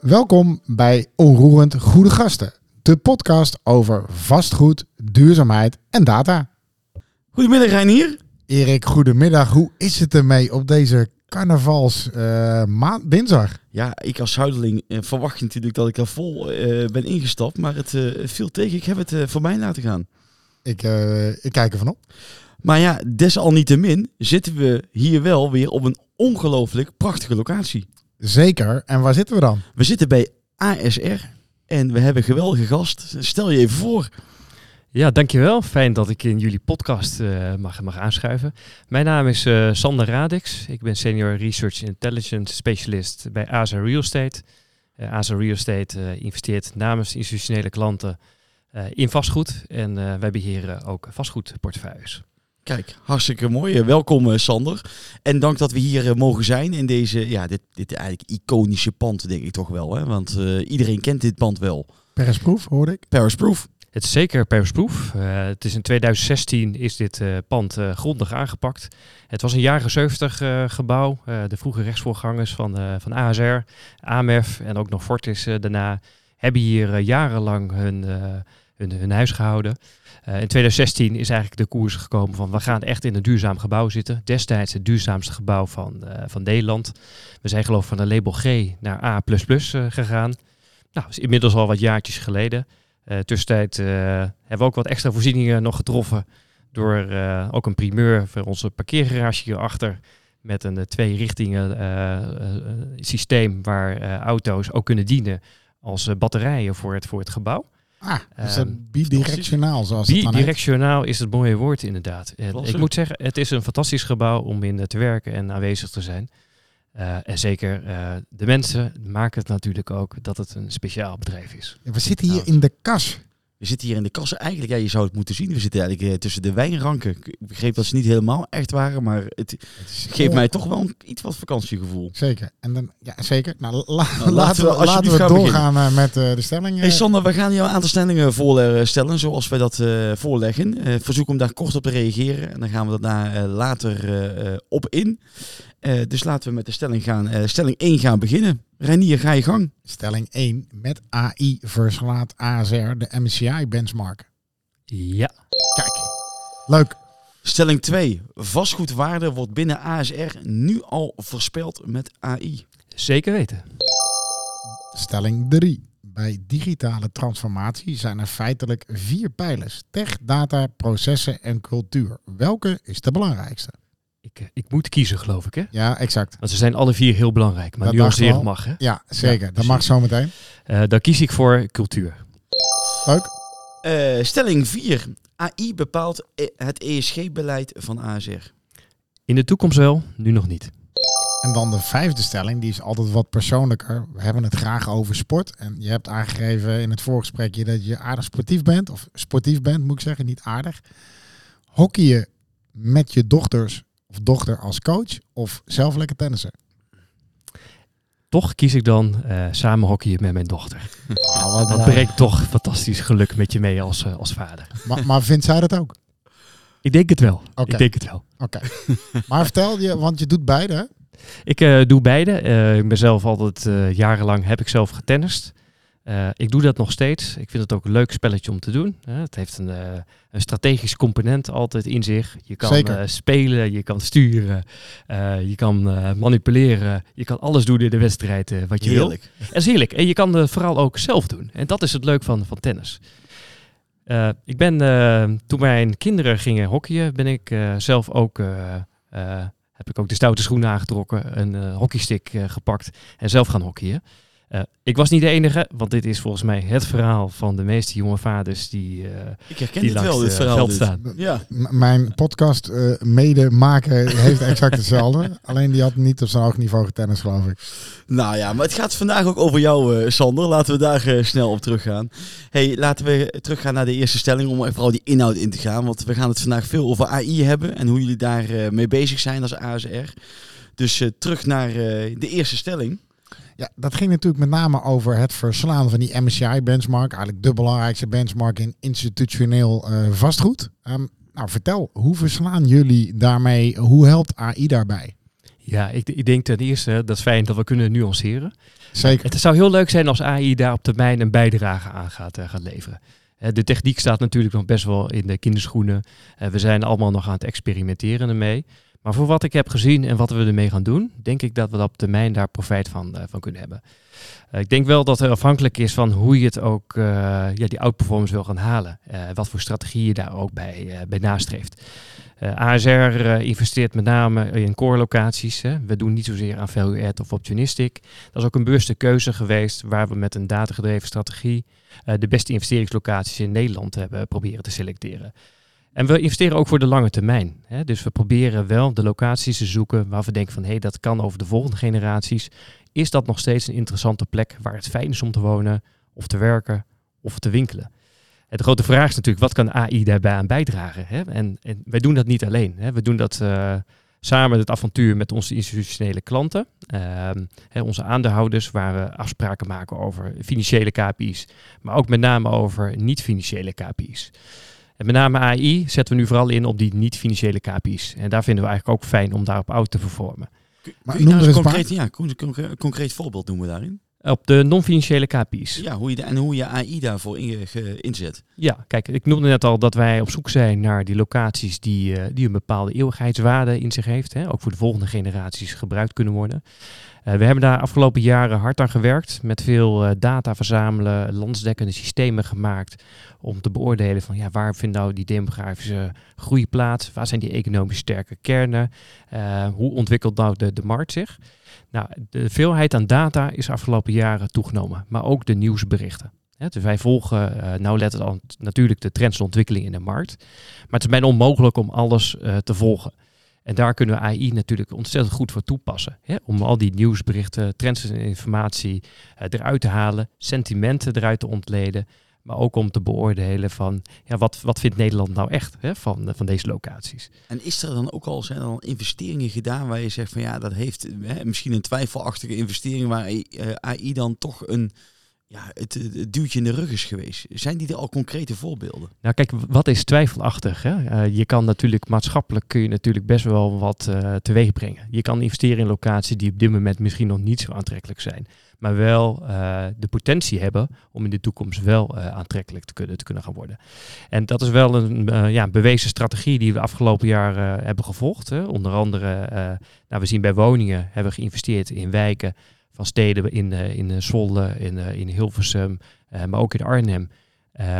Welkom bij Onroerend Goede Gasten, de podcast over vastgoed, duurzaamheid en data. Goedemiddag Reinier. Erik, goedemiddag. Hoe is het ermee op deze carnavals eh, maand, dinsdag? Ja, ik als Zuiderling eh, verwacht natuurlijk dat ik er vol eh, ben ingestapt, maar het viel tegen. Ik heb het voor mij laten gaan. Ik, ik kijk ervan op. Maar ja, desalniettemin zitten we hier wel weer op een ongelooflijk prachtige locatie. Zeker. En waar zitten we dan? We zitten bij ASR en we hebben een geweldige gast. Stel je even voor. Ja, dankjewel. Fijn dat ik in jullie podcast eh, mag, mag aanschuiven. Mijn naam is eh, Sander Radix. Ik ben Senior Research Intelligence Specialist bij ASA Real Estate. Uh, ASA Real Estate eh, investeert namens institutionele klanten eh, in vastgoed. En eh, wij beheren ook vastgoedportefeuilles. Kijk, hartstikke mooi. Eh, Welkom eh, Sander. En dank dat we hier eh, mogen zijn in deze, ja, dit, dit eigenlijk iconische pand denk ik toch wel. Hè? Want eh, iedereen kent dit pand wel. Persproef, hoorde ik. Paris Proof. Het is zeker persproof. Uh, het is in 2016 is dit uh, pand uh, grondig aangepakt. Het was een jaren 70 gebouw. Eh, de vroege rechtsvoorgangers van, van ASR, AMEF en ook nog Fortis daarna hebben hier jarenlang hun, hun, huis gehouden. in 2016 is eigenlijk de koers gekomen van we gaan echt in een duurzaam gebouw zitten. Destijds het duurzaamste gebouw van, van Nederland. We zijn geloof ik van de label G naar A++ gegaan. Nou, is inmiddels al wat jaartjes geleden. Tussentijd hebben we ook wat extra voorzieningen nog getroffen door ook een primeur voor onze parkeergarage hierachter met een twee richtingen systeem waar auto's ook kunnen dienen als batterijen voor het, voor het gebouw. Ah, dus um, bidirectionaal zoals het Bidirectionaal is het mooie woord inderdaad. ik moet zeggen, het is een fantastisch gebouw om in te werken en aanwezig te zijn. Uh, en zeker uh, de mensen maken het natuurlijk ook dat het een speciaal bedrijf is. Ja, we zitten hier in de kas. We zitten hier in de kas. Eigenlijk, ja, je zou het moeten zien. We zitten eigenlijk uh, tussen de wijnranken. Ik begreep dat ze niet helemaal echt waren, maar het, het geeft mij toch wel een, iets wat vakantiegevoel. Zeker. En dan, ja, zeker. Nou, la, nou laten we, laten we doorgaan met de stellingen. Hey Sander, we gaan jou een aantal stellingen voorstellen, zoals wij dat voorleggen. verzoek om daar kort op te reageren. En dan gaan we daar later op in. Uh, dus laten we met de stelling gaan. Uh, stelling 1 gaan beginnen. Renier, ga je gang. Stelling 1. Met AI verslaat ASR de MSCI benchmark. Ja. Kijk. Leuk. Stelling 2. Vastgoedwaarde wordt binnen ASR nu al voorspeld met AI. Zeker weten. Stelling 3. Bij digitale transformatie zijn er feitelijk vier pijlers. Tech, data, processen en cultuur. Welke is de belangrijkste? Ik, ik, moet kiezen, geloof ik, hè? Ja, exact. Want ze zijn alle vier heel belangrijk, maar nuanceren mag, hè? Ja, zeker. Ja, dat mag zo meteen. Uh, dan kies ik voor cultuur. Leuk. Uh, stelling 4. AI bepaalt het ESG-beleid van ASR. In de toekomst wel, nu nog niet. En dan de vijfde stelling, die is altijd wat persoonlijker. We hebben het graag over sport. En je hebt aangegeven in het voorgesprekje dat je aardig sportief bent. Of sportief bent, moet ik zeggen, niet aardig. Hockeyen met je dochters of dochter als coach of zelf lekker tennissen? Toch kies ik dan uh, samen hockeyen met mijn dochter. Oh, dat brengt toch fantastisch geluk met je mee als, uh, als vader. Maar, maar vindt zij dat ook? Ik denk het wel. Okay. Ik denk het wel. Oké. Okay. maar vertel je, want je doet beide hè? Ik uh, doe beide. ik ben zelf altijd jarenlang heb ik zelf getennist. Uh, ik doe dat nog steeds. Ik vind het ook een leuk spelletje om te doen. Uh, het heeft een, uh, een strategisch component altijd in zich. Je kan spelen, je kan sturen, je kan manipuleren. Je kan alles doen in de wedstrijd wat je heerlijk. wil. Dat is heerlijk. En je kan het vooral ook zelf doen. En dat is het leuk van, van tennis. ik ben, toen mijn kinderen gingen hockeyen, ben ik zelf ook heb ik ook de stoute schoenen aangetrokken, een hockeystick gepakt en zelf gaan hockeyen. Uh, ik was niet de enige, want dit is volgens mij het verhaal van de meeste jonge vaders die, uh, ik herken die het wel, dit verhaal veld dit. staan. Ja. M mijn podcast uh, mede maken heeft exact hetzelfde. Alleen die had niet op zijn hoog niveau getennis, geloof ik. Nou ja, maar het gaat vandaag ook over jou, Sander. Laten we daar snel op teruggaan. Hey, laten we teruggaan naar de eerste stelling om vooral die inhoud in te gaan. Want we gaan het vandaag veel over AI hebben en hoe jullie daar mee bezig zijn als ASR. Dus terug naar de eerste stelling. Ja, dat ging natuurlijk met name over het verslaan van die MSCI-benchmark. Eigenlijk de belangrijkste benchmark in institutioneel uh, vastgoed. Um, nou, vertel, hoe verslaan jullie daarmee? Hoe helpt AI daarbij? Ja, ik, ik denk ten eerste, dat is fijn dat we kunnen nuanceren. Zeker. Het zou heel leuk zijn als AI daar op termijn een bijdrage aan gaat, eh, gaat leveren. Eh, de techniek staat natuurlijk nog best wel in de kinderschoenen. Eh, we zijn allemaal nog aan het experimenteren ermee. Maar voor wat ik heb gezien en wat we ermee gaan doen, denk ik dat we op termijn daar profijt van, eh, van kunnen hebben. Eh, ik denk wel dat het afhankelijk is van hoe je het ook, eh, ja, die outperformance wil gaan halen. Wat voor strategie je daar ook bij, bij nastreeft. ASR investeert met name in core locaties. Hè. We doen niet zozeer aan value add of opportunistic. Dat is ook een bewuste keuze geweest waar we met een datagedreven strategie de beste investeringslocaties in Nederland hebben proberen te selecteren. En we investeren ook voor de lange termijn. Hè. Dus we proberen wel de locaties te zoeken waar we denken van hé, hey, dat kan over de volgende generaties. Is dat nog steeds een interessante plek waar het fijn is om te wonen of te werken of te winkelen? En de grote vraag is natuurlijk, wat kan AI daarbij aan bijdragen? Hè? En, en wij doen dat niet alleen. Hè? We doen dat eh, samen het avontuur met onze institutionele klanten, ehm, hè, onze aandeelhouders, waar we afspraken maken over financiële KPI's, maar ook met name over niet-financiële KPI's. En met name AI zetten we nu vooral in op die niet-financiële KPI's. En daar vinden we eigenlijk ook fijn om daarop out te performen. Maar Kun je een concreet, ja, concreet voorbeeld noemen daarin? Op de non-financiële KPI's. Ja, hoe je de, en hoe je AI daarvoor in, ge- inzet. Ja, kijk, ik noemde net al dat wij op zoek zijn naar die locaties die, eh, die een bepaalde eeuwigheidswaarde in zich heeft. Hè, ook voor de volgende generaties gebruikt kunnen worden. Eh, we hebben daar afgelopen jaren hard aan gewerkt. Met veel eh, data verzamelen, landsdekkende systemen gemaakt. Om te beoordelen van ja, waar vindt nou die demografische groei plaats? Waar zijn die economisch sterke kernen? Eh, hoe ontwikkelt nou de, de markt zich? Nou, de veelheid aan data is afgelopen jaren toegenomen. Maar ook de nieuwsberichten. Dus wij volgen eh nauwlettend natuurlijk de trends en ontwikkelingen in de markt. Maar het is bijna onmogelijk om alles te volgen. En daar kunnen we AI natuurlijk ontzettend goed voor toepassen. Hè? Om al die nieuwsberichten, trends en informatie eh, eruit te halen, sentimenten eruit te ontleden. Maar ook om te beoordelen van ja, wat, wat vindt Nederland nou echt hè, van, van deze locaties. En is er dan ook al, zijn er al investeringen gedaan waar je zegt van ja, dat heeft hè, misschien een twijfelachtige investering waar eh, AI dan toch een, ja, het, duwtje in de rug is geweest. Zijn die er al concrete voorbeelden? Nou kijk, wat is twijfelachtig? Hè? Eh, je kan natuurlijk maatschappelijk kun je natuurlijk best wel wat eh teweeg brengen. Je kan investeren in locaties die op dit moment misschien nog niet zo aantrekkelijk zijn. Maar wel eh, de potentie hebben om in de toekomst wel aantrekkelijk te kunnen, te kunnen gaan worden. En dat is wel een ja, bewezen strategie die we afgelopen jaar hebben gevolgd. Hè. Onder andere, nou, we zien bij woningen hebben we geïnvesteerd in wijken van steden in, eh, in eh, Zwolle, in, eh, in Hilversum, maar ook in Arnhem.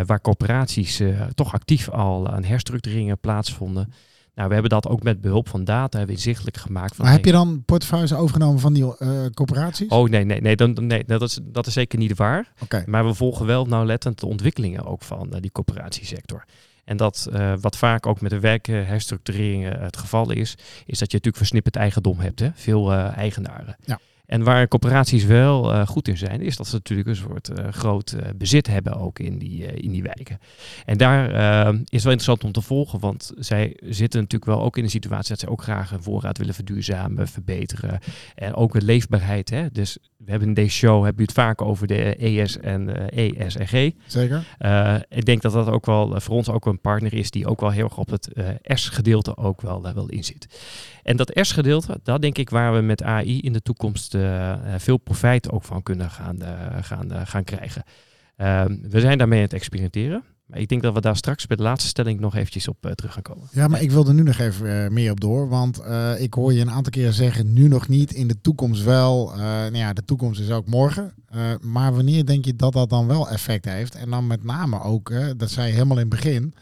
waar corporaties toch actief al aan herstructureringen plaatsvonden. Nou, we hebben dat ook met behulp van data hebben inzichtelijk gemaakt. Van, Maar heb je dan portefeuilles overgenomen van die eh, corporaties? Oh nee, nee, nee, dan, nee dat, is, dat is zeker niet waar. Oké. Maar we volgen wel nauwlettend de ontwikkelingen ook van die corporatiesector. En dat wat vaak ook met de werkherstructureringen het geval is, is dat je natuurlijk versnipperd eigendom hebt. Hè? Veel eigenaren. Ja. En waar corporaties wel eh, goed in zijn, is dat ze natuurlijk een soort eh, groot eh, bezit hebben ook in die, in die wijken. En daar is wel interessant om te volgen, want zij zitten natuurlijk wel ook in een situatie dat ze ook graag een voorraad willen verduurzamen, verbeteren. En ook de leefbaarheid. Hè? Dus we hebben in deze show hebben het vaak over de ES en eh, ESRG. Zeker. Ik denk dat dat ook wel voor ons ook een partner is die ook wel heel erg op het S-gedeelte ook wel, wel in zit. En dat S-gedeelte, dat denk ik waar we met AI in de toekomst uh, veel profijt ook van kunnen gaan, uh, gaan, gaan krijgen. Ehm, we zijn daarmee aan het experimenteren. Maar ik denk dat we daar straks bij de laatste stelling nog eventjes op terug gaan komen. Ja, maar ik wil er nu nog even meer op door. Want ik hoor je een aantal keer zeggen, nu nog niet, in de toekomst wel. nou ja, de toekomst is ook morgen. maar wanneer denk je dat dat dan wel effect heeft? En dan met name ook, dat zei je helemaal in het begin,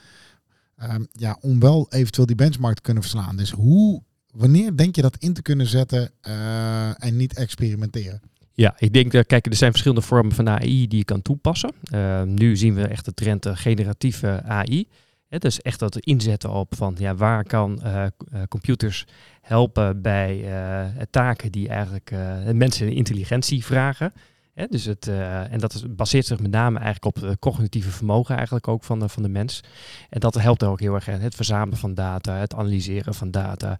ehm, ja, om wel eventueel die benchmark te kunnen verslaan. Dus hoe, wanneer denk je dat in te kunnen zetten uh, en niet experimenteren? Ja, ik denk, uh, kijk, er zijn verschillende vormen van AI die je kan toepassen. Uh, nu zien we echt de trend uh, generatieve AI. Het is echt dat inzetten op van ja, waar kan uh, computers helpen bij taken die eigenlijk mensen intelligentie vragen. Dus het, uh, en dat is, baseert zich met name eigenlijk op het cognitieve vermogen eigenlijk ook van de, van de mens. En dat helpt ook heel erg het verzamelen van data, het analyseren van data, uh,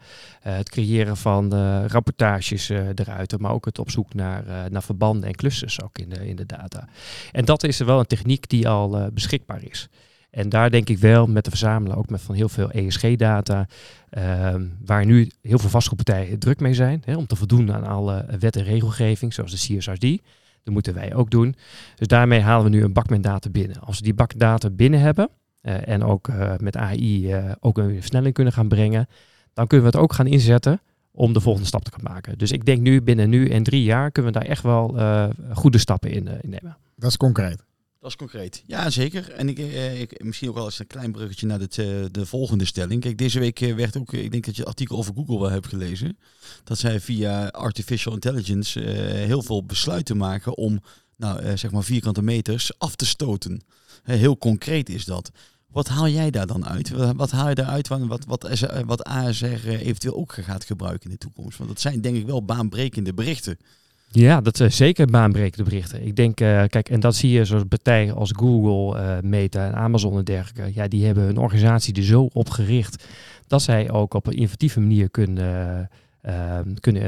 het creëren van uh, rapportages eruit, maar ook het op zoek naar, naar verbanden en clusters ook in de, in de data. En dat is wel een techniek die al beschikbaar is. En daar denk ik wel met te verzamelen, ook met van heel veel ESG-data, ehm, waar nu heel veel vastgoedpartijen druk mee zijn, hè, om te voldoen aan alle wet en regelgeving, zoals de CSRD. Dat moeten wij ook doen. Dus daarmee halen we nu een bak met data binnen. Als we die bak data binnen hebben eh, en ook eh, met AI eh, ook een versnelling kunnen gaan brengen, dan kunnen we het ook gaan inzetten om de volgende stap te kunnen maken. Dus ik denk nu binnen nu en drie jaar kunnen we daar echt wel goede stappen in, in nemen. Dat is concreet. Concreet. Ja, zeker. En ik, ik misschien ook wel eens een klein bruggetje naar dit, de volgende stelling. Kijk, deze week werd ook, ik denk dat je het artikel over Google wel hebt gelezen, dat zij via artificial intelligence heel veel besluiten maken om, nou, zeg maar vierkante meters af te stoten. heel concreet is dat. Wat haal jij daar dan uit? Wat haal je daaruit wat, wat, wat, wat ASR eh, eventueel ook gaat gebruiken in de toekomst? Want dat zijn denk ik wel baanbrekende berichten. Ja, dat zijn zeker baanbrekende berichten. Ik denk, uh, kijk, en dat zie je zoals partijen als Google, uh, Meta en Amazon en dergelijke. Ja, die hebben hun organisatie er zo op gericht dat zij ook op een innovatieve manier kunnen, uh, kunnen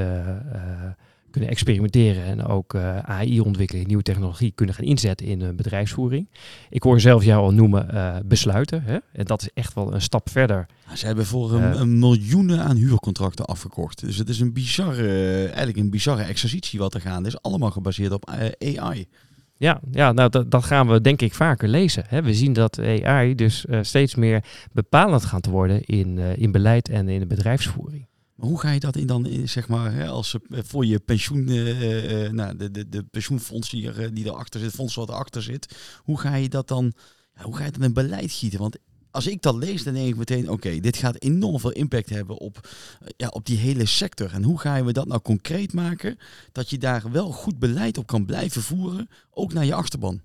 kunnen experimenteren en ook uh, eh, AI-ontwikkeling, nieuwe technologie kunnen gaan inzetten in een bedrijfsvoering. Ik hoor zelf jou al noemen uh, besluiten. Hè? En dat is echt wel een stap verder. ze hebben voor een, een, miljoenen aan huurcontracten afgekocht. Dus het is een bizarre, eigenlijk een bizarre exercitie wat er gaande is. Allemaal gebaseerd op AI. Ja, ja nou, dat, dat gaan we denk ik vaker lezen. Hè. We zien dat AI dus steeds meer bepalend gaat worden in, in beleid en in de bedrijfsvoering. Maar hoe ga je dat in dan, zeg maar, hè, als eh, voor je pensioen, uh, nou, de, de, de pensioenfonds die, er, die erachter zit, fonds wat erachter zit, hoe ga je dat dan, ja, hoe ga je dat in beleid gieten? Want als ik dat lees, dan denk ik meteen, oké, dit gaat enorm veel impact hebben op, ja, op die hele sector. En hoe ga je dat nou concreet maken, dat je daar wel goed beleid op kan blijven voeren, ook naar je achterban?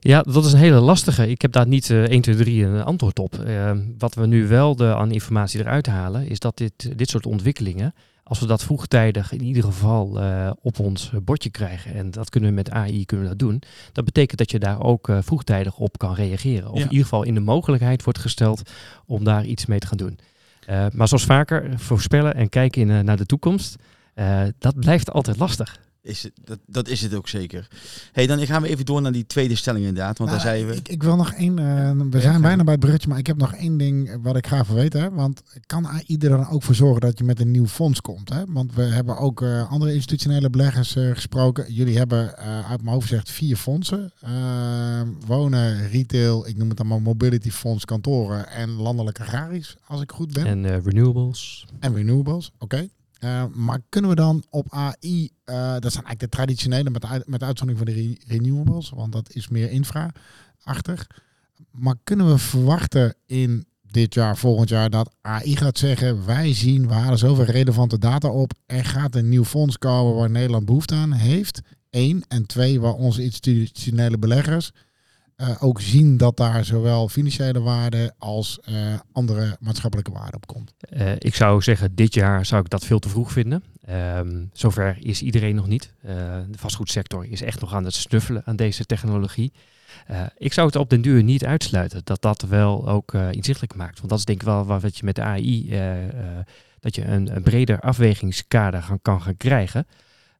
Ja, dat is een hele lastige. Ik heb daar niet uh, 1, 2, 3 een antwoord op. Uh, wat we nu wel de, aan informatie eruit halen, is dat dit, dit soort ontwikkelingen, als we dat vroegtijdig in ieder geval uh, op ons bordje krijgen, en dat kunnen we met AI kunnen we dat doen, dat betekent dat je daar ook uh, vroegtijdig op kan reageren. Of ja. in ieder geval in de mogelijkheid wordt gesteld om daar iets mee te gaan doen. Maar zoals vaker, voorspellen en kijken in, naar de toekomst, dat blijft altijd lastig. Is het, dat, dat is het ook zeker. hey, dan gaan we even door naar die tweede stelling inderdaad. Want nou, daar zei we... Ik, ik wil nog één... Uh, we zijn bijna bij het bruggetje, maar ik heb nog één ding wat ik graag wil weten. Hè? Want kan AI er dan ook voor zorgen dat je met een nieuw fonds komt? Hè? Want we hebben ook uh, andere institutionele beleggers uh, gesproken. Jullie hebben uit mijn hoofd gezegd vier fondsen. wonen, retail, ik noem het dan maar mobility fonds, kantoren en landelijk agrarisch, als ik goed ben. En renewables. En renewables, oké. Uh, maar kunnen we dan op AI, uh, dat zijn eigenlijk de traditionele met, met uitzondering van de re renewables, want dat is meer infra-achtig. Maar kunnen we verwachten in dit jaar, volgend jaar, dat AI gaat zeggen, wij zien, we halen zoveel relevante data op, er gaat een nieuw fonds komen waar Nederland behoefte aan heeft. Eén. En twee, waar onze institutionele beleggers uh, ook zien dat daar zowel financiële waarde als uh, andere maatschappelijke waarde op komt? Uh, ik zou zeggen, dit jaar zou ik dat veel te vroeg vinden. Um, zover is iedereen nog niet. de vastgoedsector is echt nog aan het snuffelen aan deze technologie. ik zou het op den duur niet uitsluiten dat dat wel ook inzichtelijk maakt. Want dat is denk ik wel wat je met de AI, dat je een, een breder afwegingskader gaan, kan gaan krijgen.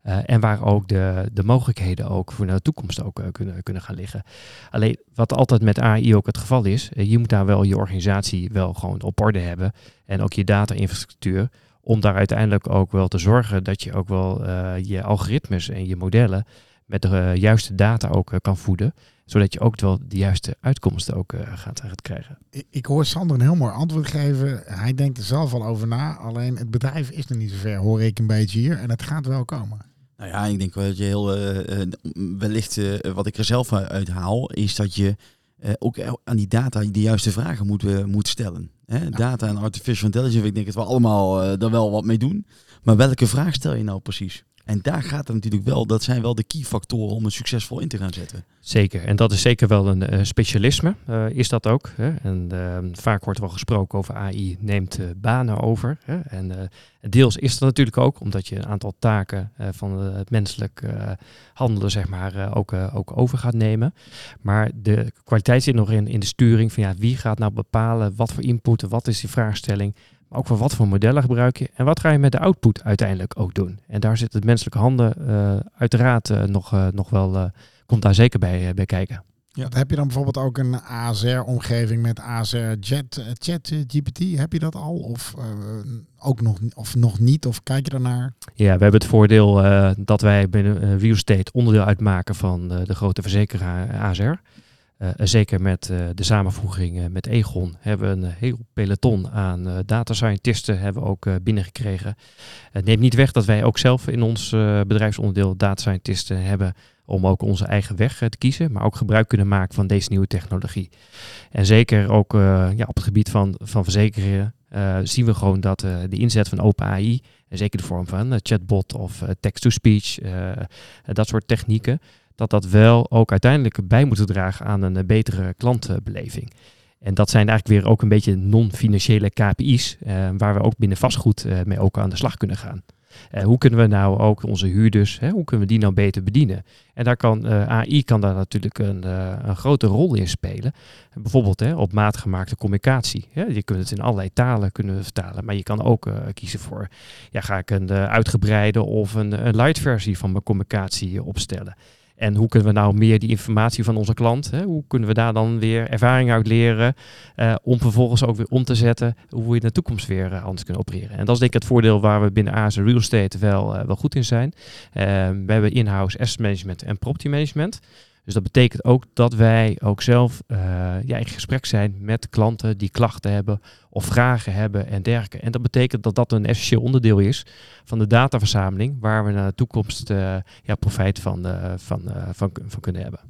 Uh, en waar ook de, de mogelijkheden ook voor de toekomst ook uh, kunnen, kunnen gaan liggen. Alleen wat altijd met AI ook het geval is, uh, je moet daar wel je organisatie wel gewoon op orde hebben. En ook je data-infrastructuur. Om daar uiteindelijk ook wel te zorgen dat je ook wel je algoritmes en je modellen met de juiste data ook kan voeden. Zodat je ook wel de juiste uitkomsten ook gaat, krijgen. Ik, hoor Sander een heel mooi antwoord geven. Hij denkt er zelf al over na. Alleen het bedrijf is nog niet zo ver, hoor ik een beetje hier. En het gaat wel komen. Nou ja, ik denk wel dat je heel uh, wellicht uh, wat ik er zelf uit haal, is dat je ook aan die data de juiste vragen moet, moet stellen. Hè? Data en artificial intelligence, ik denk dat we allemaal er wel wat mee doen. Maar welke vraag stel je nou precies? En daar gaat het natuurlijk wel, dat zijn wel de key factoren om het succesvol in te gaan zetten. Zeker, en dat is zeker wel een uh, specialisme, uh, is dat ook. Hè? En uh, vaak wordt wel gesproken over AI neemt banen over. Hè? En deels is dat natuurlijk ook, omdat je een aantal taken van het menselijk handelen zeg maar, ook, ook over gaat nemen. Maar de kwaliteit zit nog in, in de sturing van ja, wie gaat nou bepalen wat voor input, wat is die vraagstelling, maar ook voor wat voor modellen gebruik je en wat ga je met de output uiteindelijk ook doen. En daar zit het menselijke handen uh, uiteraard uh, nog, uh, nog wel, komt daar zeker bij, bij kijken. Ja. Heb je dan bijvoorbeeld ook een ASR-omgeving met ASR Jet, uh, Chat GPT? Heb je dat al? Of uh, ook nog, of nog niet? Of kijk je daarnaar? Ja, we hebben het voordeel uh, dat wij binnen Real Estate onderdeel uitmaken van de grote verzekeraar ASR. Zeker met de samenvoeging met Egon hebben we een heel peloton aan data scientisten hebben we ook binnengekregen. Het neemt niet weg dat wij ook zelf in ons bedrijfsonderdeel data scientisten hebben om ook onze eigen weg eh, te kiezen, maar ook gebruik kunnen maken van deze nieuwe technologie. En zeker ook ja, op het gebied van, van verzekeringen zien we gewoon dat de inzet van OpenAI, en zeker de vorm van chatbot of text-to-speech, dat soort technieken, dat dat wel ook uiteindelijk bij moet dragen aan een betere klantbeleving. En dat zijn eigenlijk weer ook een beetje non-financiële KPI's, waar we ook binnen vastgoed mee ook aan de slag kunnen gaan. Hoe kunnen we nou ook onze huurders, hè, hoe kunnen we die nou beter bedienen? En daar kan eh, AI kan daar natuurlijk een, een grote rol in spelen. bijvoorbeeld hè, op maat gemaakte communicatie. Hè. Je kunt het in allerlei talen kunnen vertalen, maar je kan ook kiezen voor, ja, ga ik een uitgebreide of een, een light versie van mijn communicatie opstellen. En hoe kunnen we nou meer die informatie van onze klant, hè, hoe kunnen we daar dan weer ervaring uit leren, uh, om vervolgens ook weer om te zetten hoe we in de toekomst weer uh, anders kunnen opereren. En dat is denk ik het voordeel waar we binnen ASA Real Estate wel, uh, wel goed in zijn. we hebben in-house asset management en property management. Dus dat betekent ook dat wij ook zelf uh, ja, in gesprek zijn met klanten die klachten hebben of vragen hebben en dergelijke. En dat betekent dat dat een essentieel onderdeel is van de dataverzameling waar we naar de toekomst uh, ja, profijt van, uh, van, van, van kunnen hebben.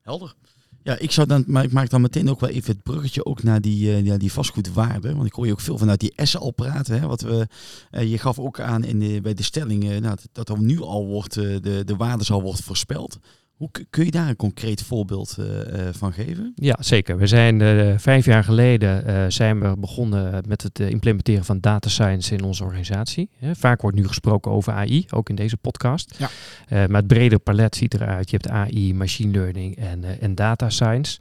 Helder. Ja, ik zou dan, maar ik maak dan meteen ook wel even het bruggetje ook naar die, ja, die vastgoedwaarde. Want ik hoor je ook veel vanuit die Essen al praten. Hè, wat we, je gaf ook aan in de, bij de stelling nou, dat er nu al wordt, de, de waarde zal worden voorspeld. Hoe kun je daar een concreet voorbeeld uh, van geven? Ja, zeker. We zijn uh, vijf jaar geleden zijn we begonnen met het implementeren van data science in onze organisatie. vaak wordt nu gesproken over AI, ook in deze podcast. Ja. maar het brede palet ziet eruit. Je hebt AI, machine learning en, en data science.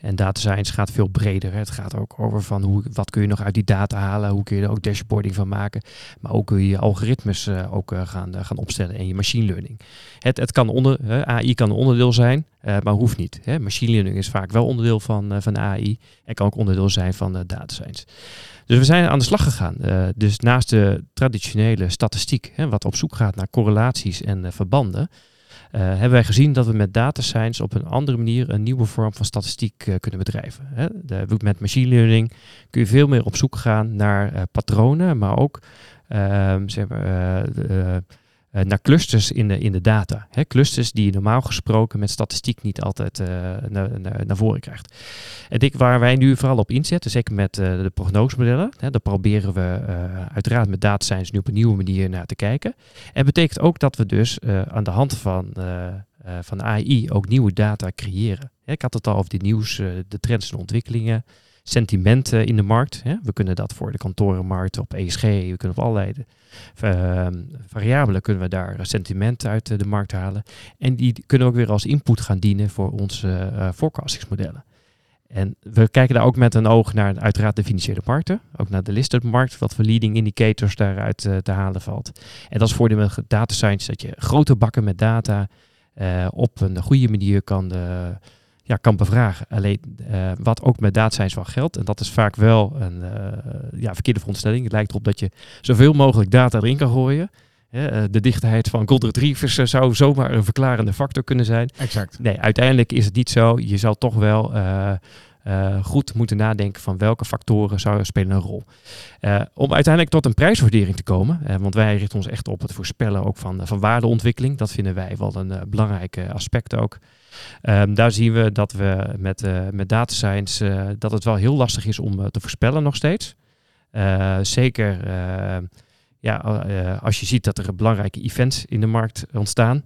En data science gaat veel breder. Hè. Het gaat ook over van hoe, wat kun je nog uit die data halen, hoe kun je er ook dashboarding van maken. Maar ook kun je algoritmes ook gaan, gaan opstellen en je machine learning. Het, het kan onder, AI kan onderdeel zijn, uh, maar hoeft niet. Hè. Machine learning is vaak wel onderdeel van, uh, van AI en kan ook onderdeel zijn van uh, data science. Dus we zijn aan de slag gegaan. dus naast de traditionele statistiek, hè, wat op zoek gaat naar correlaties en verbanden, hebben wij gezien dat we met data science op een andere manier een nieuwe vorm van statistiek kunnen bedrijven. Hè. Met machine learning kun je veel meer op zoek gaan naar patronen, maar ook ehm, zeg maar, uh, naar clusters in de, in de data. Hè, clusters die je normaal gesproken met statistiek niet altijd uh, naar, naar, naar, voren krijgt. En ik, waar wij nu vooral op inzetten, zeker met uh, de prognosemodellen, hè, daar proberen we uiteraard met data science nu op een nieuwe manier naar te kijken. En betekent ook dat we dus aan de hand van, van AI ook nieuwe data creëren. ik had het al over de nieuws, de trends en ontwikkelingen sentimenten in de markt. Hè. We kunnen dat voor de kantorenmarkt op ESG, we kunnen op allerlei uh, variabelen kunnen we daar sentimenten uit de markt halen. En die kunnen ook weer als input gaan dienen voor onze uh, forecastingsmodellen. En we kijken daar ook met een oog naar uiteraard de financiële markten, ook naar de listed markt, wat voor leading indicators daaruit te halen valt. En dat is voor de data science dat je grote bakken met data op een goede manier kan ja, kan bevragen. Alleen uh, wat ook met data science wel geldt, en dat is vaak wel een uh, ja, verkeerde veronderstelling. Het lijkt erop dat je zoveel mogelijk data erin kan gooien. Uh, de dichtheid van gold retrievers zou zomaar een verklarende factor kunnen zijn. Exact. Nee, uiteindelijk is het niet zo. Je zal toch wel goed moeten nadenken van welke factoren zou spelen een rol. om uiteindelijk tot een prijswaardering te komen, want wij richten ons echt op het voorspellen ook van, van waardeontwikkeling. Dat vinden wij wel een belangrijk aspect ook. Um, daar zien we dat we met, uh, met data science uh, dat het wel heel lastig is om uh, te voorspellen nog steeds. zeker ja, als je ziet dat er belangrijke events in de markt ontstaan.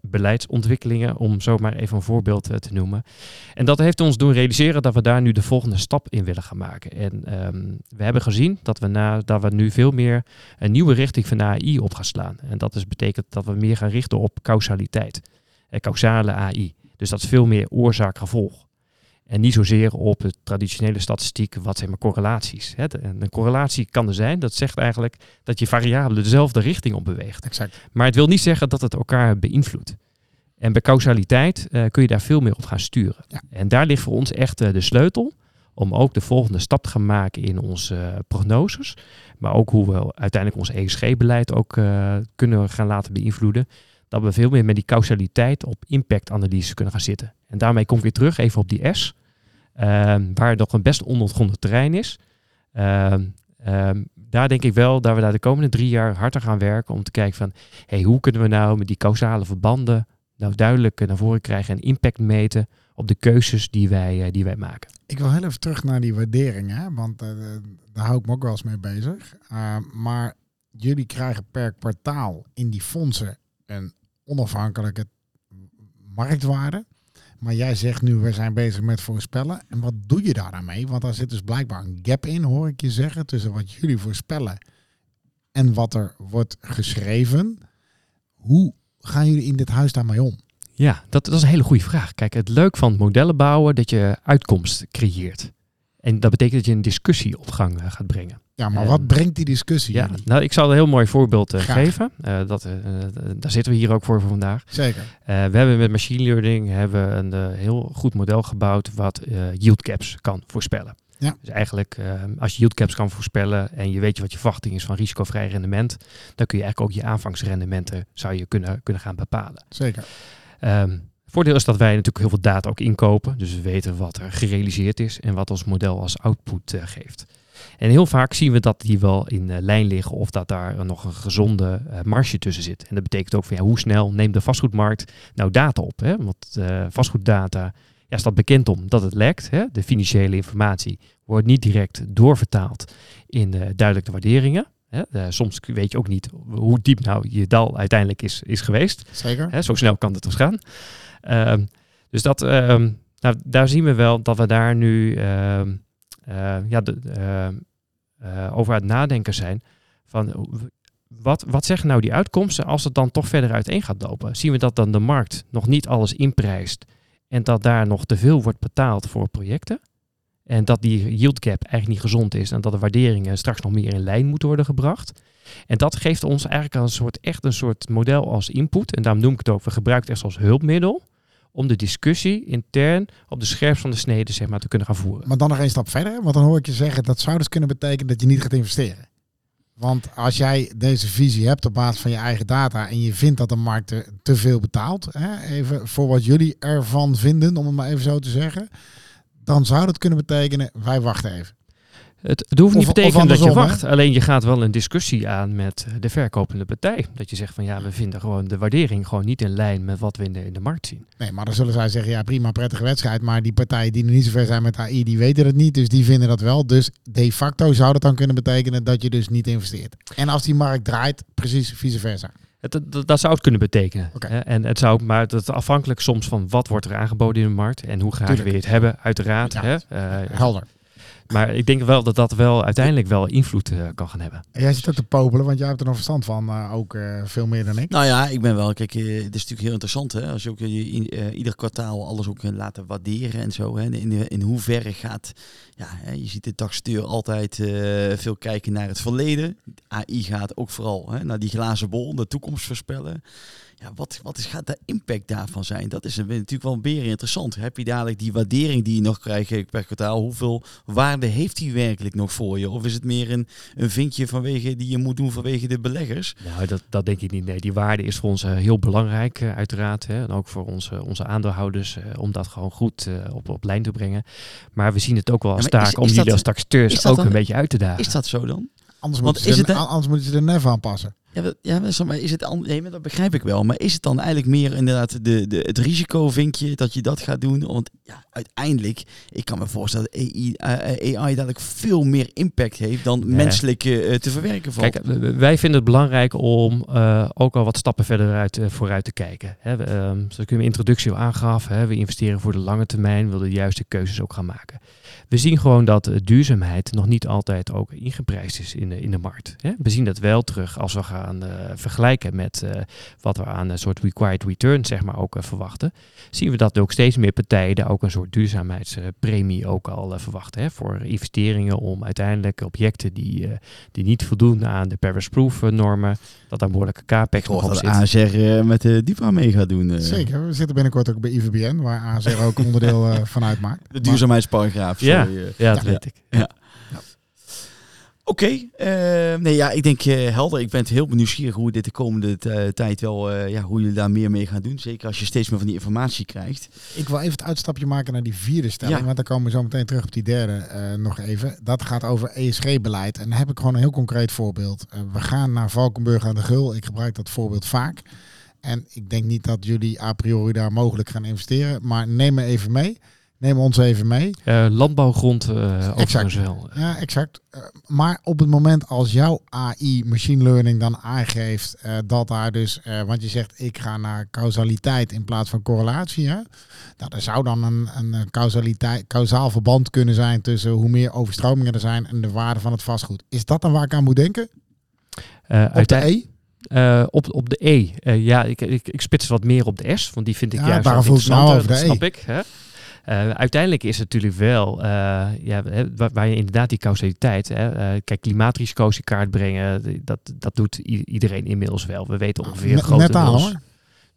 beleidsontwikkelingen, om zo maar even een voorbeeld te noemen. En dat heeft ons doen realiseren dat we daar nu de volgende stap in willen gaan maken. En um, we hebben gezien dat we, na, dat we nu veel meer een nieuwe richting van AI op gaan slaan. En dat is, betekent dat we meer gaan richten op causaliteit causale AI. Dus dat is veel meer oorzaak-gevolg. En niet zozeer op de traditionele statistiek, wat zijn maar correlaties. Hè. Een correlatie kan er zijn, dat zegt eigenlijk dat je variabelen dezelfde richting op beweegt. Exact. Maar het wil niet zeggen dat het elkaar beïnvloedt. En bij causaliteit eh, kun je daar veel meer op gaan sturen. Ja. En daar ligt voor ons echt eh, de sleutel om ook de volgende stap te gaan maken in onze eh, prognoses. Maar ook hoe we uiteindelijk ons ESG-beleid ook eh, kunnen gaan laten beïnvloeden. Dat we veel meer met die causaliteit op impactanalyse kunnen gaan zitten. En daarmee kom ik weer terug even op die S. ehm, waar het nog een best onontgonnen terrein is. Ehm, ehm, daar denk ik wel dat we daar de komende drie jaar hard aan gaan werken om te kijken van hey, hoe kunnen we nou met die causale verbanden nou duidelijk eh, naar voren krijgen en impact meten op de keuzes die wij, eh, die wij maken. Ik wil heel even terug naar die waardering, hè? want eh, daar hou ik me ook wel eens mee bezig. Maar jullie krijgen per kwartaal in die fondsen een onafhankelijke marktwaarde. Maar jij zegt nu, we zijn bezig met voorspellen. En wat doe je daar aan mee? Want daar zit dus blijkbaar een gap in, hoor ik je zeggen, tussen wat jullie voorspellen en wat er wordt geschreven. Hoe gaan jullie in dit huis daarmee om? Ja, dat, dat is een hele goede vraag. Kijk, het leuk van modellen bouwen dat je uitkomst creëert. En dat betekent dat je een discussie op gang uh, gaat brengen. Ja, maar En- wat brengt die discussie Ja, jullie? nou, ik zal een heel mooi voorbeeld Graag. geven. Uh, dat, uh, daar zitten we hier ook voor, voor vandaag. Zeker. We hebben met machine learning hebben een heel goed model gebouwd wat yield caps kan voorspellen. Ja. Dus eigenlijk, uh, als je yield caps kan voorspellen en je weet je wat je verwachting is van risicovrij rendement, dan kun je eigenlijk ook je aanvangsrendementen zou je kunnen, kunnen gaan bepalen. Zeker. Um, voordeel is dat wij natuurlijk heel veel data ook inkopen. Dus we weten wat er gerealiseerd is en wat ons model als output uh, geeft. En heel vaak zien we dat die wel in uh, lijn liggen of dat daar nog een gezonde uh, marge tussen zit. En dat betekent ook van ja, hoe snel neemt de vastgoedmarkt nou data op? Hè? Want uh, vastgoeddata ja, staat bekend om dat het lekt. Hè? De financiële informatie wordt niet direct doorvertaald in duidelijke waarderingen. Hè? Soms weet je ook niet hoe diep nou je dal uiteindelijk is, is geweest. Zeker. Hè? Zo snel kan het dus gaan. Uh, dus dat, uh, nou, daar zien we wel dat we daar nu uh, ja, de, uh, over het nadenken zijn. Van wat, wat zeggen nou die uitkomsten als het dan toch verder uiteen gaat lopen? Zien we dat dan de markt nog niet alles inprijst en dat daar nog te veel wordt betaald voor projecten? En dat die yield gap eigenlijk niet gezond is en dat de waarderingen straks nog meer in lijn moeten worden gebracht. En dat geeft ons eigenlijk een soort, echt een soort model als input. En daarom noem ik het ook, we gebruiken het echt als hulpmiddel om de discussie intern op de scherpst van de snede zeg maar, te kunnen gaan voeren. Maar dan nog één stap verder, want dan hoor ik je zeggen dat zou dus kunnen betekenen dat je niet gaat investeren. Want als jij deze visie hebt op basis van je eigen data en je vindt dat de markt er te veel betaalt, hè, even voor wat jullie ervan vinden, om het maar even zo te zeggen, dan zou dat kunnen betekenen, wij wachten even. Het, het hoeft niet te betekenen dat je wacht. Alleen je gaat wel een discussie aan met de verkopende partij. Dat je zegt van ja, we vinden gewoon de waardering gewoon niet in lijn met wat we in de, in de markt zien. Nee, maar dan zullen zij zeggen, ja prima, prettige wedstrijd, maar die partijen die nog niet zo ver zijn met AI, die weten het niet, dus die vinden dat wel. Dus de facto zou dat dan kunnen betekenen dat je dus niet investeert. En als die markt draait, precies vice versa. Het, dat, dat zou het kunnen betekenen. En het zou, maar dat is afhankelijk soms van wat wordt er aangeboden in de markt en hoe graag Tuurlijk. wil je het hebben, uiteraard. Ja. Hè? Eh, Helder. Maar ik denk wel dat dat wel uiteindelijk wel invloed eh, kan gaan hebben. En jij zit ook te popelen, want jij hebt er nog verstand van, eh, ook eh, veel meer dan ik. Nou ja, ik ben wel. Kijk, het is natuurlijk heel interessant hè. Als je ook in, ieder kwartaal alles ook laten waarderen en zo. Hè. In, in hoeverre gaat. Ja, hè, je ziet de dagsteur altijd eh, veel kijken naar het verleden. AI gaat ook vooral hè, naar die glazen bol, de toekomst voorspellen. Ja, wat, wat is, gaat de impact daarvan zijn? Dat is een- natuurlijk wel weer interessant. Heb je dadelijk die waardering die je nog krijgt eh, per kwartaal? Hoeveel waarde heeft die werkelijk nog voor je? Of is het meer een, een vinkje vanwege die je moet doen vanwege de beleggers? Nou, dat, dat denk ik niet. Nee, die waarde is voor ons eh, heel belangrijk, eh, uiteraard. Hè. En ook voor onze, onze aandeelhouders, eh, om dat gewoon goed eh, op, op lijn te brengen. Maar we zien het ook wel als Ja, is- taak om is jullie dat- als dat ook dan- een beetje uit te dagen. Is dat zo dan? Anders, moeten ze, het, anders moeten ze de nef aanpassen. Ja, wel- ja maar- is het nee, maar dat begrijp ik wel. Maar is het dan eigenlijk meer inderdaad de, de, het risicovinkje dat je dat gaat doen? Want ja, uiteindelijk, ik kan me voorstellen dat AI, eh, AI dadelijk veel meer impact heeft dan Nee. menselijk eh, te verwerken valt. Kijk, wij vinden het belangrijk om eh, ook al wat stappen verder uit, eh, vooruit te kijken. Hè, we, ehm, zoals ik in mijn introductie al aangaf, hè, we investeren voor de lange termijn, we willen de juiste keuzes ook gaan maken. We zien gewoon dat eh, duurzaamheid nog niet altijd ook ingeprijsd is in de, in de markt. Hè. We zien dat wel terug als we gaan gaan vergelijken met wat we aan een soort required return zeg maar ook verwachten, zien we dat ook steeds meer partijen daar ook een soort duurzaamheidspremie ook al verwachten. Hè, voor investeringen om uiteindelijk objecten die, die niet voldoen aan de Paris-proof normen, dat daar behoorlijke capex nog op zit. ASR met de DIPA mee gaat doen. Zeker, we zitten binnenkort ook bij IVBN, waar ASR ook onderdeel van uitmaakt. De duurzaamheidsparagraaf. Ja, ja, dat weet ik. Ja. Oké, eh, nee ja, ik denk uh, helder. Ik ben heel nieuwsgierig hoe dit de komende tijd wel, uh, ja, hoe jullie daar meer mee gaan doen. Zeker als je steeds meer van die informatie krijgt. Ik wil even het uitstapje maken naar die vierde stelling, want dan komen we zo meteen terug op die derde nog even. Dat gaat over ESG-beleid en dan heb ik gewoon een heel concreet voorbeeld. we gaan naar Valkenburg aan de Gul. Ik gebruik dat voorbeeld vaak. En ik denk niet dat jullie a priori daar mogelijk gaan investeren, maar neem me even mee. Neem ons even mee. Uh, landbouwgrond uh, exact. wel. Ja, exact. Uh, maar op het moment als jouw AI, machine learning, dan aangeeft dat daar dus, want je zegt ik ga naar causaliteit in plaats van correlatie. Hè? Nou, er zou dan een, een causaliteit, causaal verband kunnen zijn tussen hoe meer overstromingen er zijn en de waarde van het vastgoed. Is dat dan waar ik aan moet denken? op de E? Uh, op, op de E, uh, ja, ik, ik, ik spits wat meer op de S, want die vind ik ja, juist wel interessant. Nou dat snap e. ik. Hè? Uh, uiteindelijk is het natuurlijk wel, uh, ja, waar, waar, je inderdaad die causaliteit, hè, uh, kijk, klimaatrisico's in kaart brengen, dat, dat doet iedereen inmiddels wel. We weten ongeveer grote Net aan hoor.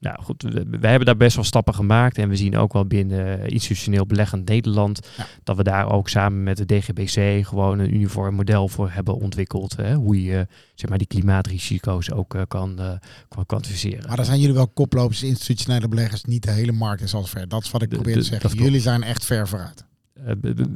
Nou goed, we, hebben daar best wel stappen gemaakt. En we zien ook wel binnen institutioneel beleggend Nederland dat we daar ook samen met de DGBC gewoon een uniform model voor hebben ontwikkeld. Hè, hoe je zeg maar, die klimaatrisico's ook kan, uh, kan kwantificeren. Maar dan zijn jullie wel koplopers, institutionele beleggers, niet de hele markt is al ver. Dat is wat ik probeer te zeggen. Jullie zijn echt ver vooruit. Uh,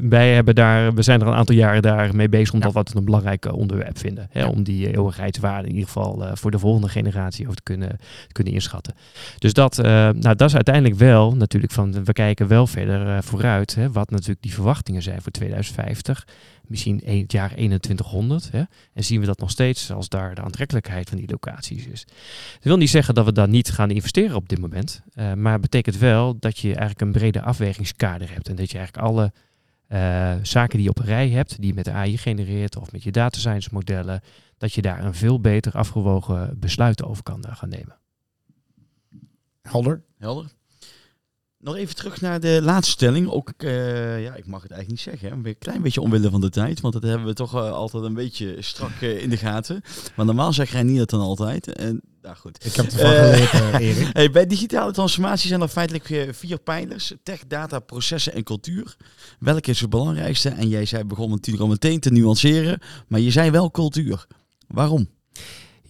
wij hebben daar, we zijn er een aantal jaren daar mee bezig omdat we het een belangrijk onderwerp vinden. Hè, Om die eeuwigheidswaarde in ieder geval voor de volgende generatie ook te kunnen, te kunnen inschatten. Dus dat, nou, dat is uiteindelijk wel natuurlijk van, we kijken wel verder vooruit. Hè, wat natuurlijk die verwachtingen zijn voor 2050 misschien het jaar 2100. Hè, en zien we dat nog steeds als daar de aantrekkelijkheid van die locaties is. Dat wil niet zeggen dat we dan niet gaan investeren op dit moment. Uh, maar betekent wel dat je eigenlijk een brede afwegingskader hebt. En dat je eigenlijk alle uh, zaken die je op een rij hebt, die je met de AI genereert of met je data science modellen, dat je daar een veel beter afgewogen besluit over kan uh, gaan nemen. Helder. Helder. Nog even terug naar de laatste stelling. Ook, uh, ja, ik mag het eigenlijk niet zeggen. Een klein beetje omwille van de tijd. Want dat hebben we toch uh, altijd een beetje strak uh, in de gaten. Maar normaal zeg jij niet dat dan altijd. En, nou goed. Ik heb het ervan geleerd, Erik. Hey, bij digitale transformatie zijn er feitelijk vier pijlers. Tech, data, processen en cultuur. Welke is het belangrijkste? En jij zei, begon natuurlijk al meteen te nuanceren. Maar je zei wel cultuur. Waarom?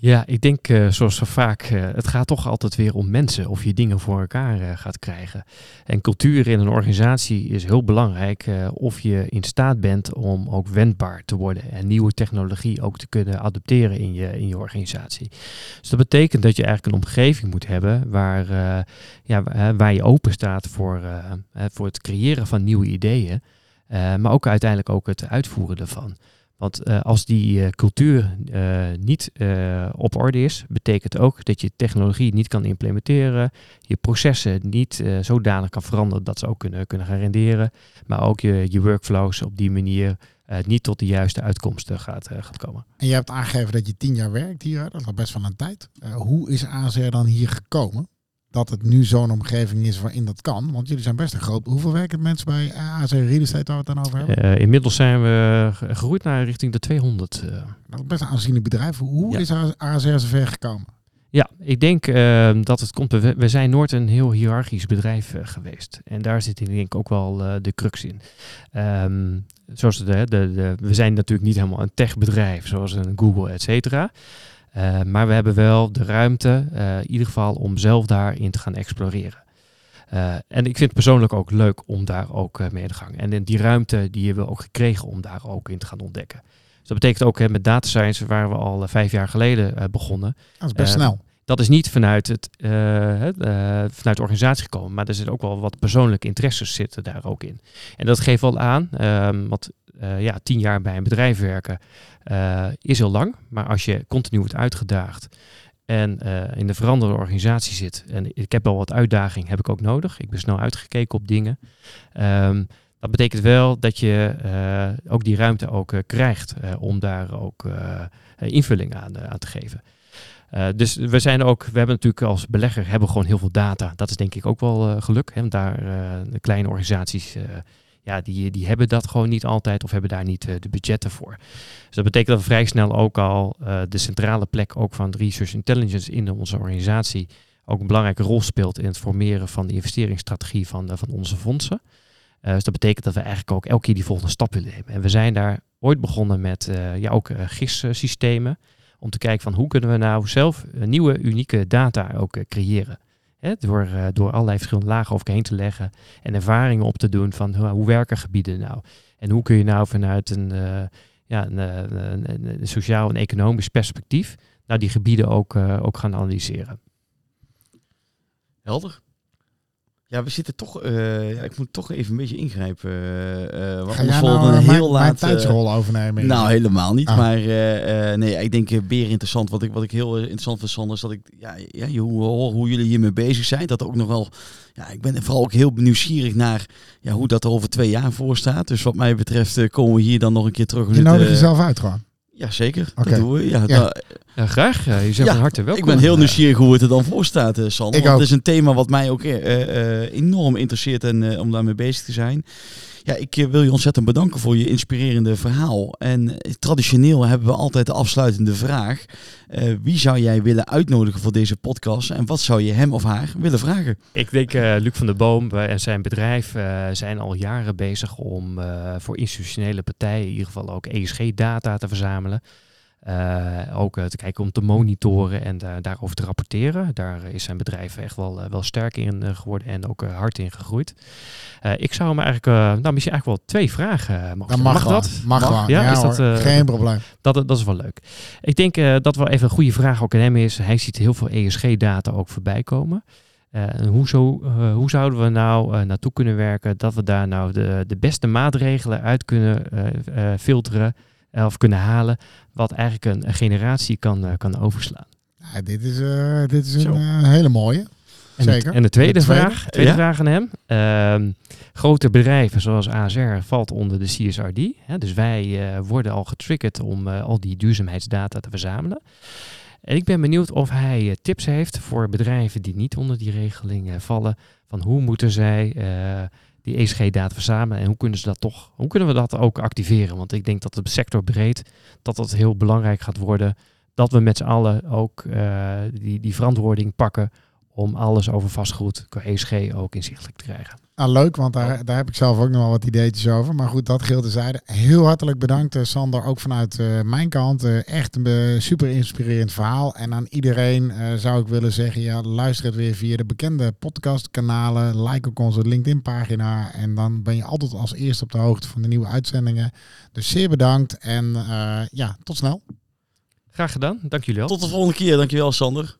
Ja, ik denk uh, zoals zo vaak, uh, het gaat toch altijd weer om mensen, of je dingen voor elkaar uh, gaat krijgen. En cultuur in een organisatie is heel belangrijk, of je in staat bent om ook wendbaar te worden en nieuwe technologie ook te kunnen adopteren in je, in je organisatie. Dus dat betekent dat je eigenlijk een omgeving moet hebben waar, ja, waar je open staat voor, voor het creëren van nieuwe ideeën, maar ook uiteindelijk ook het uitvoeren ervan. Want uh, als die uh, cultuur uh, niet op orde is, betekent ook dat je technologie niet kan implementeren, je processen niet zodanig kan veranderen dat ze ook kunnen, kunnen gaan renderen, maar ook je, je workflows op die manier niet tot de juiste uitkomsten gaat, komen. En je hebt aangegeven dat je tien jaar werkt hier, dat is best wel een tijd. hoe is AZR dan hier gekomen? Dat het nu zo'n omgeving is waarin dat kan. Want jullie zijn best een groot. Hoeveel werken mensen bij AZ Real Estate waar we het dan over hebben? Uh, inmiddels zijn we gegroeid naar richting de 200. Uh. Dat is best een aanzienlijk bedrijf. Hoe is AZR zo ver gekomen? Ja, ik denk uh, dat het komt. We, zijn nooit een heel hiërarchisch bedrijf uh, geweest. En daar zit denk ik ook wel uh, de crux in. Um, zoals de, de, de, we zijn natuurlijk niet helemaal een techbedrijf zoals een Google, et cetera. Uh, maar we hebben wel de ruimte, uh, in ieder geval, om zelf daarin te gaan exploreren. Uh, en ik vind het persoonlijk ook leuk om daar ook mee te gaan. En die ruimte die hebben we ook gekregen om daar ook in te gaan ontdekken. Dus dat betekent ook hè, met data science, waar we al vijf jaar geleden begonnen. Dat is best snel. Dat is niet vanuit, het, vanuit de organisatie gekomen, maar er zitten ook wel wat persoonlijke interesses zitten daar ook in. En dat geeft wel aan, um, want ja, tien jaar bij een bedrijf werken, uh, is heel lang. Maar als je continu wordt uitgedaagd en uh, in de veranderde organisatie zit, en ik heb wel wat uitdaging, heb ik ook nodig. Ik ben snel uitgekeken op dingen. Um, dat betekent wel dat je ook die ruimte ook krijgt om daar ook invulling aan, aan te geven. Dus we zijn ook, we hebben natuurlijk als belegger hebben gewoon heel veel data. Dat is denk ik ook wel geluk. Hè? Daar kleine organisaties ja, die, die hebben dat gewoon niet altijd of hebben daar niet uh, de budgetten voor. Dus dat betekent dat we vrij snel ook al uh, de centrale plek ook van research intelligence in onze organisatie ook een belangrijke rol speelt in het formeren van de investeringsstrategie van, uh, van onze fondsen. dus dat betekent dat we eigenlijk ook elke keer die volgende stap willen nemen. En we zijn daar ooit begonnen met ja, ook GIS-systemen. Om te kijken van hoe kunnen we nou zelf nieuwe unieke data ook creëren. Door, uh, door allerlei verschillende lagen over heen te leggen en ervaringen op te doen van hoe, hoe werken gebieden nou. En hoe kun je nou vanuit een, uh, ja, een, een, een, sociaal en economisch perspectief nou die gebieden ook, ook gaan analyseren. Helder. Ja, we zitten toch. Uh, ja, ik moet toch even een beetje ingrijpen. Uh, want Ga jij nou, een heel mijn, laat, mijn tijdsrol overnemen? Nou, helemaal niet. Ah. Maar nee, ik denk beer interessant. Wat ik, wat ik heel interessant vind, Sander, is dat ik ja, ja, hoe, hoe jullie hiermee bezig zijn. Dat ook nog wel. Ja, ik ben vooral ook heel nieuwsgierig naar ja, hoe dat er over twee jaar voor staat. Dus wat mij betreft komen we hier dan nog een keer terug. Je nodigt jezelf uit gewoon. Ja, zeker. Okay. Dat doen we. Ja, ja. Ja graag. Je zegt ja, van harte welkom. Ik ben heel nieuwsgierig hoe het er dan voor staat, uh, Sander. Want het is een thema wat mij ook uh, uh, enorm interesseert en om daarmee bezig te zijn. Ja, ik wil je ontzettend bedanken voor je inspirerende verhaal. En traditioneel hebben we altijd de afsluitende vraag. Uh, wie zou jij willen uitnodigen voor deze podcast en wat zou je hem of haar willen vragen? Ik denk uh, Luc van der Boom en zijn bedrijf uh, zijn al jaren bezig om voor institutionele partijen in ieder geval ook ESG-data te verzamelen. Uh, ook uh, te kijken om te monitoren en uh, daarover te rapporteren. Daar is zijn bedrijf echt wel, wel sterk in geworden en ook hard in gegroeid. ik zou hem eigenlijk, nou misschien eigenlijk wel twee vragen mogen mag, mag dat? Mag, wel. Ja, ja is hoor, dat, geen probleem. Dat, dat is wel leuk. Ik denk dat wel even een goede vraag ook aan hem is. Hij ziet heel veel ESG-data ook voorbij komen. hoe, zo, hoe zouden we nou naartoe kunnen werken dat we daar nou de, de beste maatregelen uit kunnen filteren of kunnen halen, wat eigenlijk een, een generatie kan, uh, kan overslaan. Ja, dit is, uh, dit is een uh, hele mooie. En Zeker. De, en de tweede, de tweede vraag, tweede ja? vraag aan hem. Uh, grote bedrijven zoals ASR valt onder de CSRD. Hè, dus wij worden al getriggerd om al die duurzaamheidsdata te verzamelen. En ik ben benieuwd of hij tips heeft voor bedrijven die niet onder die regeling vallen. Van hoe moeten zij die ESG-data verzamelen en hoe kunnen ze dat toch, hoe kunnen we dat ook activeren? Want ik denk dat het sector breed, dat dat heel belangrijk gaat worden, dat we met z'n allen ook uh, die, die verantwoording pakken om alles over vastgoed, ESG ook inzichtelijk te krijgen. Ah, leuk, want daar, daar heb ik zelf ook nog wel wat ideetjes over. Maar goed, dat geldt zijde. Heel hartelijk bedankt, uh, Sander, ook vanuit uh, mijn kant. Uh, echt een super inspirerend verhaal. En aan iedereen zou ik willen zeggen, ja, luister het weer via de bekende podcastkanalen. Like ook onze LinkedIn-pagina. En dan ben je altijd als eerste op de hoogte van de nieuwe uitzendingen. Dus zeer bedankt en ja, tot snel. Graag gedaan. Dank jullie wel. Tot de volgende keer. Dankjewel, Sander.